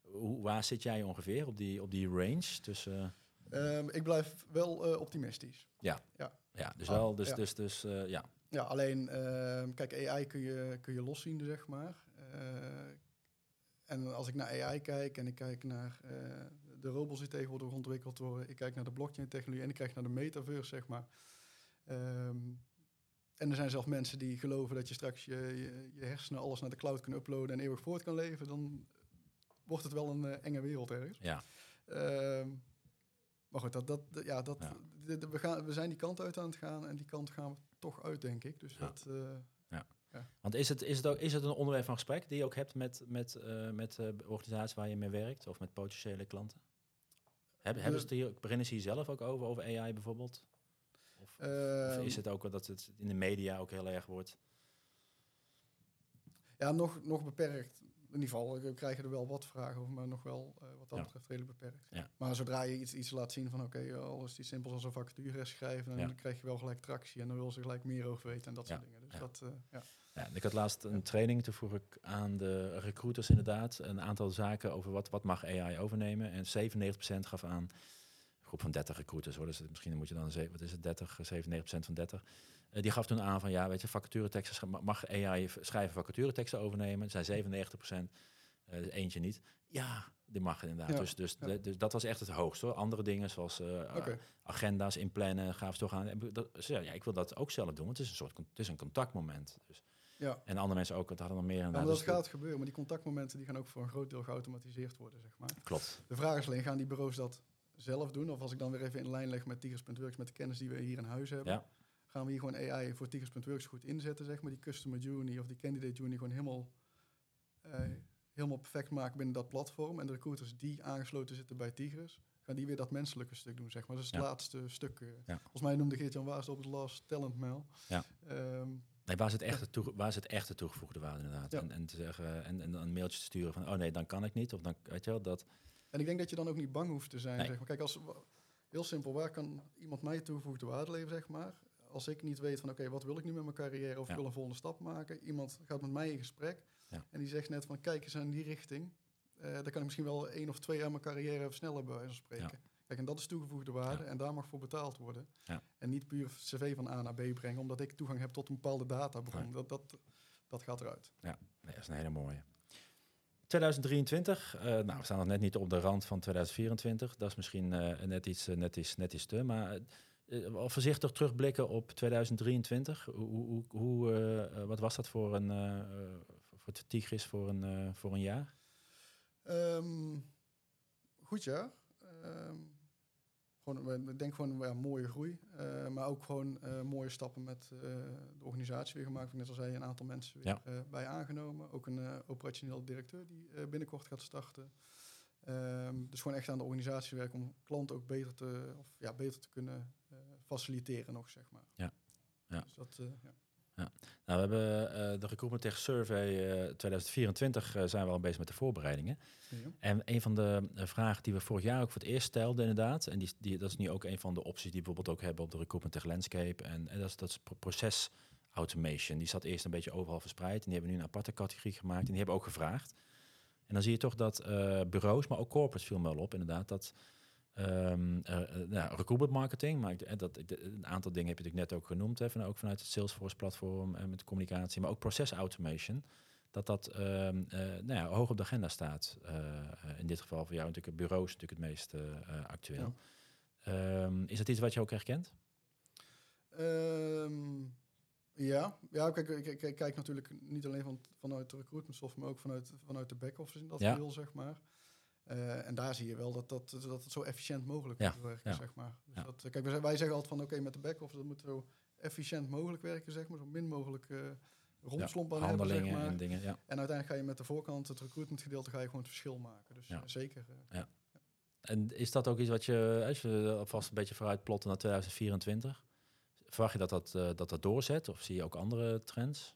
Speaker 1: Hoe, waar zit jij ongeveer op die, op die range tussen...
Speaker 2: Ehm, ik blijf wel eh, optimistisch.
Speaker 1: Ja, dus
Speaker 2: Ah,
Speaker 1: wel, dus,
Speaker 2: ja.
Speaker 1: dus, dus eh, ja.
Speaker 2: Ja, alleen, ehm, kijk, AI kun je, kun je loszien, zeg maar. Eh, en als ik naar AI kijk en ik kijk naar eh, de robots die tegenwoordig ontwikkeld worden, ik kijk naar de blockchain-technologie en ik kijk naar de metaverse, zeg maar. Ehm, en er zijn zelfs mensen die geloven dat je straks je, je, je hersenen alles naar de cloud kan uploaden en eeuwig voort kan leven. Dan wordt het wel een enge wereld ergens.
Speaker 1: ja.
Speaker 2: Ehm, maar goed, dat, dat, ja, dat,
Speaker 1: Ja.
Speaker 2: de- de- we, gaan, we zijn die kant uit aan het gaan en die kant gaan we toch uit, denk ik. Dus
Speaker 1: Ja.
Speaker 2: dat, eh,
Speaker 1: Want is het, is, het ook, is het een onderwerp van gesprek die je ook hebt met, met, eh, met eh, organisaties waar je mee werkt of met potentiële klanten? Hebben, hebben ze het hier, beginnen ze hier zelf ook over, over AI bijvoorbeeld? Of, of
Speaker 2: Ehm,
Speaker 1: is het ook wel dat het in de media ook heel erg wordt?
Speaker 2: Ja, nog, nog beperkt. In ieder geval, we krijgen er wel wat vragen over, maar nog wel eh, wat dat
Speaker 1: Ja.
Speaker 2: betreft redelijk beperkt.
Speaker 1: Ja.
Speaker 2: Maar zodra je iets, iets laat zien van oké, okay, al is die simpel als een vacature schrijven, dan
Speaker 1: Ja.
Speaker 2: krijg je wel gelijk tractie en dan wil ze gelijk meer over weten en dat soort dingen. Dus dat, eh, ja.
Speaker 1: Ja, ik had laatst een training, toen vroeg ik aan de recruiters inderdaad een aantal zaken over wat, wat mag AI overnemen. En 97% gaf aan, een groep van 30 recruiters hoor, dus misschien moet je dan, wat is het, 30, 97% van 30. Eh, die gaf toen aan van, ja weet je, vacatureteksten, mag AI schrijven vacatureteksten overnemen? Het zijn 97%, eh, dus eentje niet. Ja, die mag inderdaad.
Speaker 2: Ja,
Speaker 1: Dus, dus,
Speaker 2: ja.
Speaker 1: de- dus dat was echt het hoogste hoor. Andere dingen zoals
Speaker 2: Oké.
Speaker 1: agenda's inplannen, gaven ze toch aan. Dat, ze zei, ja, ik wil dat ook zelf doen, want het is een soort het is een contactmoment. Dus
Speaker 2: ja.
Speaker 1: en andere mensen ook, het hadden nog meer
Speaker 2: Ja, dat
Speaker 1: Dus
Speaker 2: gaat gebeuren, maar die contactmomenten die gaan ook voor een groot deel geautomatiseerd worden, zeg maar.
Speaker 1: Klopt.
Speaker 2: De vraag is alleen, gaan die bureaus dat zelf doen? Of als ik dan weer even in lijn leg met Tigers.works, met de kennis die we hier in huis hebben,
Speaker 1: Ja.
Speaker 2: Gaan we hier gewoon AI voor Tigers.works goed inzetten, zeg maar. Die customer journey of die candidate journey gewoon helemaal, eh, helemaal perfect maken binnen dat platform. En de recruiters die aangesloten zitten bij Tigers, gaan die weer dat menselijke stuk doen, zeg maar. Dat is het
Speaker 1: Ja.
Speaker 2: laatste stuk. eh.
Speaker 1: Ja.
Speaker 2: Volgens mij noemde Geert-Jan Waas op het last talent mail.
Speaker 1: Ja.
Speaker 2: Ehm,
Speaker 1: Nee, waar is het echte, toege- waar is het echte toegevoegde waarde inderdaad?
Speaker 2: Ja.
Speaker 1: En, en te zeggen en, en een mailtje te sturen van, oh nee, dan kan ik niet. Of dan, weet je wel, dat.
Speaker 2: En ik denk dat je dan ook niet bang hoeft te zijn.
Speaker 1: Nee.
Speaker 2: Zeg maar. Kijk, als, heel simpel, waar kan iemand mij toegevoegde waarde leveren, zeg maar? Als ik niet weet van, oké, wat wil ik nu met mijn carrière of
Speaker 1: Ja.
Speaker 2: ik wil een volgende stap maken. Iemand gaat met mij in gesprek
Speaker 1: Ja.
Speaker 2: en die zegt net van, kijk eens in die richting. Eh dan kan ik misschien wel één of twee jaar mijn carrière versnellen, bij wijze van spreken. Kijk, en dat is toegevoegde waarde
Speaker 1: Ja.
Speaker 2: en daar mag voor betaald worden.
Speaker 1: Ja.
Speaker 2: En niet puur cv van A naar B brengen, omdat ik toegang heb tot een bepaalde.
Speaker 1: Nee.
Speaker 2: Dat, dat, dat gaat eruit.
Speaker 1: Nee, dat is een hele mooie. 2023, eh, nou, we staan nog net niet op de rand van 2024. Dat is misschien eh, net, iets, net, iets, iets te. Maar eh, wel voorzichtig terugblikken op 2023. Hoe, hoe, hoe, eh, eh, wat was dat voor een eh, voor het Tigris voor een, voor een jaar?
Speaker 2: Ehm, goed ja. Ehm, gewoon, ik denk gewoon ja, mooie groei. Maar ook gewoon mooie stappen met de organisatie weer gemaakt. Net als zei, een aantal mensen weer
Speaker 1: Ja.
Speaker 2: bij aangenomen. Ook een operationeel directeur die binnenkort gaat starten. Ehm, dus gewoon echt aan de organisatie werken om klanten ook beter te, of, ja, beter te kunnen faciliteren nog, zeg maar.
Speaker 1: Ja. Ja.
Speaker 2: Dus dat, eh, ja.
Speaker 1: Nou, we hebben eh, de Recruitment Tech Survey eh, 2024 eh, zijn we al bezig met de voorbereidingen.
Speaker 2: Ja.
Speaker 1: En een van de eh, vragen die we vorig jaar ook voor het eerst stelden, inderdaad, en die, die, dat is nu ook een van de opties die we bijvoorbeeld ook hebben op de Recruitment Tech Landscape, en, en dat is, dat is proces automation. Die zat eerst een beetje overal verspreid, en die hebben nu een aparte categorie gemaakt, en die hebben ook gevraagd. En dan zie je toch dat eh, bureaus, maar ook corporates viel wel op, inderdaad, dat Um, nou, recruitment marketing, maar ik, dat, een aantal dingen heb je natuurlijk net ook genoemd, hè, van, ook vanuit het Salesforce-platform en met communicatie, maar ook process automation. Dat dat um, nou ja, hoog op de agenda staat. in dit geval voor jou natuurlijk, bureaus natuurlijk het meest actueel. Um, is dat iets wat je ook herkent?
Speaker 2: ja, ja kijk, ik, ik, kijk natuurlijk niet alleen van, vanuit de recruitment software, maar ook vanuit, vanuit de back-office in dat ja. zeg maar. Uh, en daar zie je wel dat, dat, dat het zo efficiënt mogelijk moet werken, ja. zeg maar. Dus dat, kijk, wij, wij zeggen altijd van, oké, met de back-office, dat moet zo efficiënt mogelijk werken, zeg maar. Zo min mogelijk uh, romslomp aan hebben, zeg maar. En, dingen, en uiteindelijk ga je met de voorkant, het recruitment gedeelte, ga je gewoon het verschil maken. Dus zeker.
Speaker 1: ja. En is dat ook iets wat je, als je alvast een beetje vooruit plotten naar 2024, verwacht je dat dat, dat dat doorzet? Of zie je ook andere trends?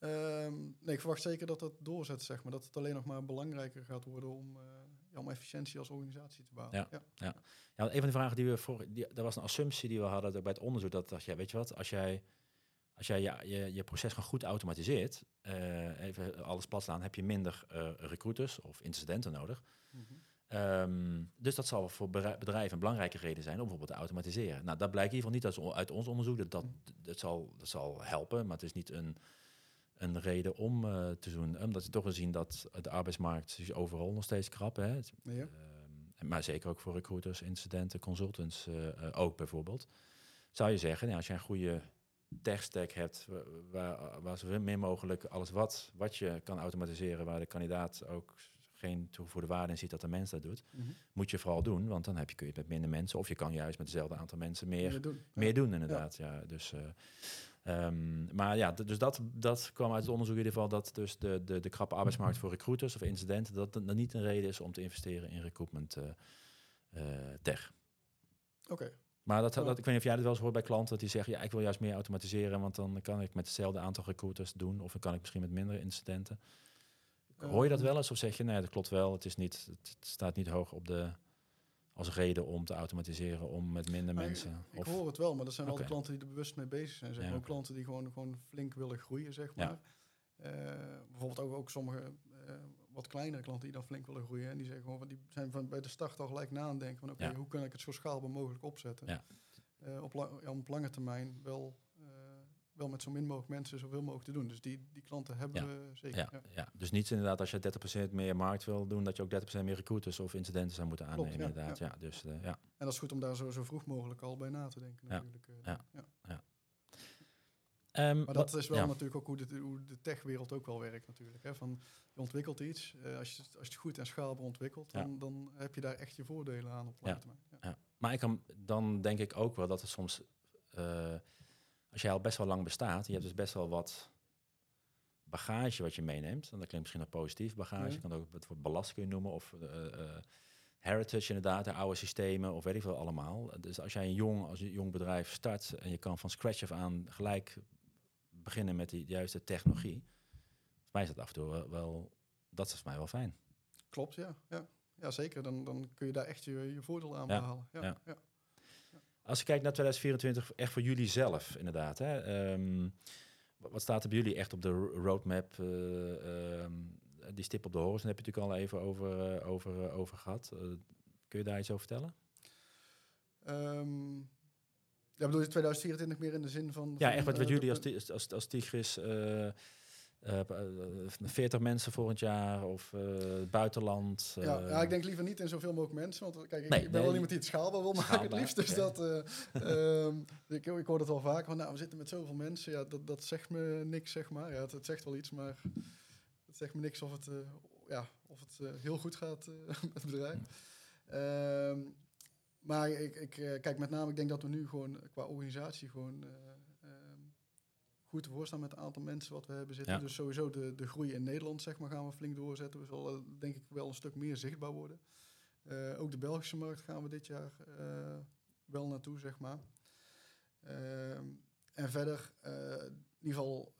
Speaker 2: Um, nee, ik verwacht zeker dat dat doorzet, zeg maar. Dat het alleen nog maar belangrijker gaat worden om, uh, ja, om efficiëntie als organisatie te bouwen.
Speaker 1: Ja, ja. ja. ja een van de vragen die we voor, die, dat was een assumptie die we hadden bij het onderzoek, dat dacht, ja, weet je wat, als jij, als jij ja, je, je proces gewoon goed automatiseert, uh, even alles plat staan, heb je minder uh, recruiters of incidenten nodig. Mm -hmm. Um, dus dat zal voor bedrijven een belangrijke reden zijn om bijvoorbeeld te automatiseren. Nou, dat blijkt in ieder geval niet uit, uit ons onderzoek. Dat, dat, mhm. dat, zal, dat zal helpen, maar het is niet een een reden om uh, te doen. Omdat we toch wel zien dat de arbeidsmarkt is overal nog steeds krap is. Ja. Uh, maar zeker ook voor recruiters, incidenten, consultants uh, ook bijvoorbeeld. Zou je zeggen, nou, als je een goede tech stack hebt, waar, waar zo min mogelijk alles wat, wat je kan automatiseren, waar de kandidaat ook geen toegevoegde waarde in ziet dat de mens dat doet, mm -hmm. moet je vooral doen, want dan heb je, kun je het met minder mensen, of je kan juist met hetzelfde aantal mensen meer, meer doen, meer doen inderdaad. Ja. ja dus Um, maar ja, dus dat, dat kwam uit het onderzoek in ieder geval dat dus de, de, de krappe arbeidsmarkt voor recruiters of incidenten, dat dat niet een reden is om te investeren in recruitment uh, uh, tech.
Speaker 2: Oké.
Speaker 1: Maar dat, dat, ik weet niet of jij dat wel eens hoort bij klanten, dat die zeggen, ja, ik wil juist meer automatiseren, want dan kan ik met hetzelfde aantal recruiters doen, of dan kan ik misschien met minder incidenten. Hoor je dat ehm. wel eens of zeg je, nee, dat klopt wel, het, is niet, het staat niet hoog op de als reden om te automatiseren, om met minder mensen?
Speaker 2: Ik, hoor het wel, maar dat zijn wel de klanten die er bewust mee bezig zijn. Zeg Ook klanten die gewoon, gewoon flink willen groeien, zeg maar. Uh, bijvoorbeeld ook, ook sommige uh, wat kleinere klanten die dan flink willen groeien. En die zeggen gewoon, die zijn van bij de start al gelijk na aan denken van oké, hoe kan ik het zo schaalbaar mogelijk opzetten? Uh, op, ja, op lange termijn wel wel met zo min mogelijk mensen zoveel mogelijk te doen. Dus die, die klanten hebben we zeker.
Speaker 1: Ja, ja. ja, dus niet inderdaad als je 30% meer markt wil doen, dat je ook 30% meer recruiters of incidenten zou moeten aannemen. Klopt, inderdaad. Ja, dus, uh, ja.
Speaker 2: En dat is goed om daar zo, zo vroeg mogelijk al bij na te denken natuurlijk. Uh, ja. ja. Um, maar dat is wel natuurlijk ook hoe de, hoe de techwereld ook wel werkt natuurlijk. Hè? Van, je ontwikkelt iets, uh, als, je, als je het goed en schaalbaar ontwikkelt, dan, dan heb je daar echt je voordelen aan op lange termijn.
Speaker 1: Ja. Maar ik kan, dan denk ik ook wel dat het soms als jij al best wel lang bestaat, je hebt dus best wel wat bagage wat je meeneemt. En dat klinkt misschien nog positief bagage, je kan ook het woord ballast kun je noemen, of uh, uh, heritage inderdaad, de oude systemen, of weet ik veel allemaal. Dus als jij een jong, als een jong bedrijf start en je kan van scratch af aan gelijk beginnen met die juiste technologie, volgens mij is dat af en toe wel, dat is voor mij wel fijn.
Speaker 2: Klopt, ja. ja. Ja, zeker. Dan, dan kun je daar echt je, je voordeel aan behalen. Ja, ja. ja.
Speaker 1: Als je kijkt naar 2024, echt voor jullie zelf inderdaad. Hè? Um, wat staat er bij jullie echt op de roadmap? Uh, um, die stip op de horizon heb je natuurlijk al even over, uh, over, uh, over gehad. kun je daar iets over vertellen?
Speaker 2: Um, ja, bedoel je 2024 meer in de zin van...
Speaker 1: Ja, echt wat, wat jullie als, als, als Tigris... 40 eh, mensen volgend jaar of uh, buitenland.
Speaker 2: Ja, ja, ik denk liever niet in zoveel mogelijk mensen. Want kijk, ik, ik ben wel iemand die het schaalbaar wil maken het liefst. Dus dat, um, <laughs> ik, ik hoor het al vaker. Van, nou, we zitten met zoveel mensen. Ja, dat, dat zegt me niks, zeg maar. Ja, het, het zegt wel iets, maar het zegt me niks of het, uh, ja, of het uh, heel goed gaat <laughs> met het bedrijf. Um, maar ik, ik kijk met name, ik denk dat we nu gewoon qua organisatie gewoon goed te voorstaan met het aantal mensen wat we hebben zitten. Dus sowieso de, de groei in Nederland zeg maar, gaan we flink doorzetten. We zullen denk ik wel een stuk meer zichtbaar worden. Uh, ook de Belgische markt gaan we dit jaar uh, wel naartoe, zeg maar. Uh, en verder, in ieder geval,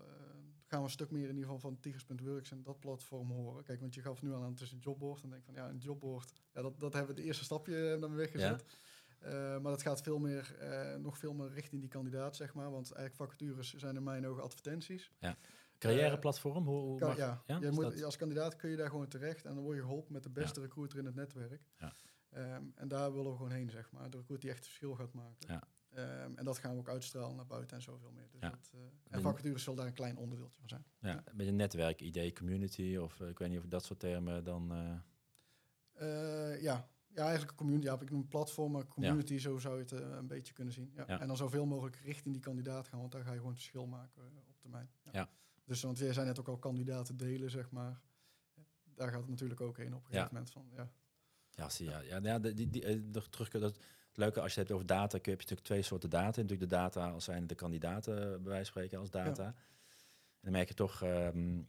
Speaker 2: gaan we een stuk meer in ieder geval van Tigers.works en dat platform horen. Kijk, want je gaf nu al aan een jobboard. En denk van ja, een jobboard, ja, dat, dat hebben we het eerste stapje dan weggezet. Ja. Uh, maar dat gaat veel meer, uh, nog veel meer richting die kandidaat, zeg maar. Want eigenlijk vacatures zijn in mijn ogen advertenties.
Speaker 1: Ja. Carrièreplatform, hoe, hoe
Speaker 2: mag, ja, ja? Je moet, als kandidaat kun je daar gewoon terecht en dan word je geholpen met de beste recruiter in het netwerk. Ja. Ehm, en daar willen we gewoon heen, zeg maar. De recruit die echt het verschil gaat maken.
Speaker 1: Ja.
Speaker 2: Ehm, en dat gaan we ook uitstralen naar buiten en zoveel meer. Dus
Speaker 1: Ja.
Speaker 2: dat, eh, en vacatures zal daar een klein onderdeeltje van zijn.
Speaker 1: Ja, een beetje netwerk, idee, community of eh, ik weet niet of dat soort termen dan... eh,
Speaker 2: Eh, ja. Ja, eigenlijk een community. Ja, ik noem het platform, maar community, zo zou je het eh, een beetje kunnen zien. Ja.
Speaker 1: Ja.
Speaker 2: En dan zoveel mogelijk richting die kandidaat gaan, want daar ga je gewoon het verschil maken eh, op termijn.
Speaker 1: Ja.
Speaker 2: Dus want jij zei net ook al kandidaten delen, zeg maar. Daar gaat het natuurlijk ook heen op een
Speaker 1: Ja.
Speaker 2: gegeven moment van. Ja.
Speaker 1: Ja, zie, ja, ja, ja die, die, die, eh, terug, dat, het leuke als je het hebt over data, kun je, heb je natuurlijk twee soorten data. Natuurlijk de data als zijn de kandidaten, bij wijze van spreken, als data. En dan merk je toch ehm,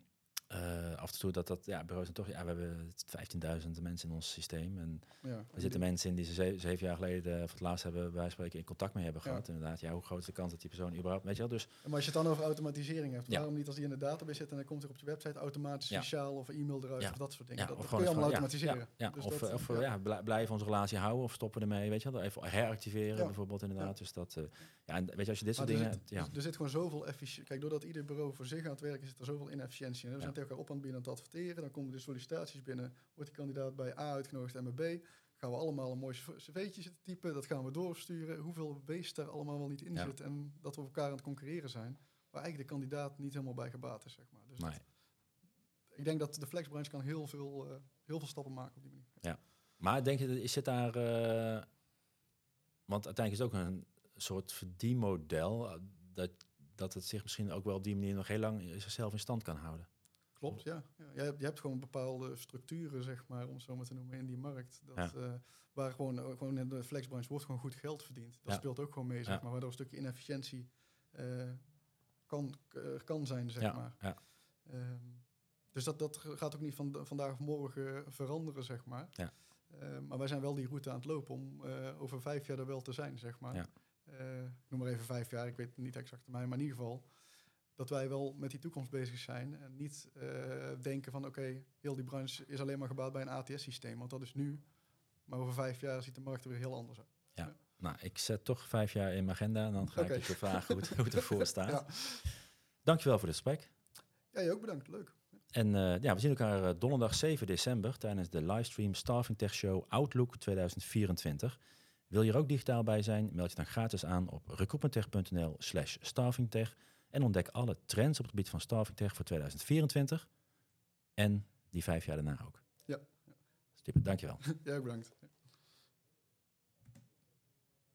Speaker 1: eh, af en toe dat dat, ja, bureaus zijn toch, ja, we hebben 15.000 mensen in ons systeem. En
Speaker 2: Ja.
Speaker 1: er zitten mensen in die ze ze- zeven jaar geleden voor het laatst hebben, van spreken, in contact mee hebben
Speaker 2: Ja.
Speaker 1: gehad. Inderdaad, ja, hoe groot is de kans dat die persoon überhaupt, weet je wel, dus
Speaker 2: Maar als je het dan over automatisering hebt,
Speaker 1: Ja.
Speaker 2: waarom niet als die in de database zit en dan komt er op je website automatisch
Speaker 1: Ja.
Speaker 2: speciaal of e-mail eruit
Speaker 1: Ja.
Speaker 2: of dat soort dingen.
Speaker 1: Ja,
Speaker 2: dat,
Speaker 1: of
Speaker 2: dat kun je
Speaker 1: gewoon
Speaker 2: allemaal
Speaker 1: ja,
Speaker 2: automatiseren.
Speaker 1: Ja,
Speaker 2: Dus
Speaker 1: of,
Speaker 2: dat,
Speaker 1: eh, of
Speaker 2: ja.
Speaker 1: ja. blij- blijven onze relatie houden of stoppen ermee, weet je wel. Even heractiveren
Speaker 2: Ja.
Speaker 1: bijvoorbeeld inderdaad. Dus dat, eh, ja, en weet je, als je dit
Speaker 2: Maar
Speaker 1: soort dingen...
Speaker 2: zit,
Speaker 1: ja,
Speaker 2: er- zit gewoon zoveel efficiëntie. Kijk, doordat ieder bureau voor zich aan het werken zit er zoveel inefficiëntie in. Zijn
Speaker 1: Ja.
Speaker 2: Tegen elkaar op aan het binnen aan het adverteren. Dan komen de sollicitaties binnen. Wordt die kandidaat bij A uitgenodigd en bij B. Gaan we allemaal een mooi cv'tje zitten typen. Dat gaan we doorsturen. Hoeveel beest daar allemaal wel niet in
Speaker 1: Ja.
Speaker 2: zit. En dat we elkaar aan het concurreren zijn. Waar eigenlijk de kandidaat niet helemaal bij gebaat is, zeg maar. Dus
Speaker 1: nee.
Speaker 2: dat- ik denk dat de flexbranche kan heel veel, eh, heel veel stappen maken op die manier.
Speaker 1: Maar denk je, dat- is het daar... eh, want uiteindelijk is het ook een soort verdienmodel... eh, dat, dat het zich misschien ook wel op die manier nog heel lang zichzelf in stand kan houden.
Speaker 2: Klopt, ja. ja. Je, hebt, gewoon bepaalde structuren, zeg maar, om het zo maar te noemen, in die markt. Dat,
Speaker 1: Ja.
Speaker 2: eh, waar gewoon, eh, gewoon in de flexbranche wordt gewoon goed geld verdiend. Dat
Speaker 1: Ja.
Speaker 2: speelt ook gewoon mee, zeg maar. Waardoor een stukje inefficiëntie eh, kan, kan zijn, zeg maar.
Speaker 1: ja.
Speaker 2: Ehm, dus dat, dat gaat ook niet van vandaag of morgen veranderen, zeg maar.
Speaker 1: Ja.
Speaker 2: Maar wij zijn wel die route aan het lopen om over vijf jaar er wel te zijn, zeg maar.
Speaker 1: Ja.
Speaker 2: Ik noem maar even vijf jaar, ik weet het niet exact termijn, maar in ieder geval dat wij wel met die toekomst bezig zijn en niet eh, denken van oké, heel die branche is alleen maar gebaat bij een ATS-systeem, want dat is nu. Maar over vijf jaar ziet de markt er weer heel anders uit.
Speaker 1: Nou, ik zet toch vijf jaar in mijn agenda... en dan ga
Speaker 2: Oké.
Speaker 1: ik je vragen hoe het, hoe het ervoor <laughs> staat.
Speaker 2: Ja.
Speaker 1: Dankjewel voor dit gesprek.
Speaker 2: Ja, je ook bedankt, leuk.
Speaker 1: En eh, ja, we zien elkaar eh, donderdag 7 december tijdens de livestream Staffing Tech Show Outlook 2024. Wil je er ook digitaal bij zijn? Meld je dan gratis aan op recruitmenttech.nl slash staffingtech en ontdek alle trends op het gebied van Staffing Tech voor 2024 en die vijf jaar daarna ook.
Speaker 2: Ja.
Speaker 1: Super, dankjewel. <laughs>
Speaker 2: Ook bedankt.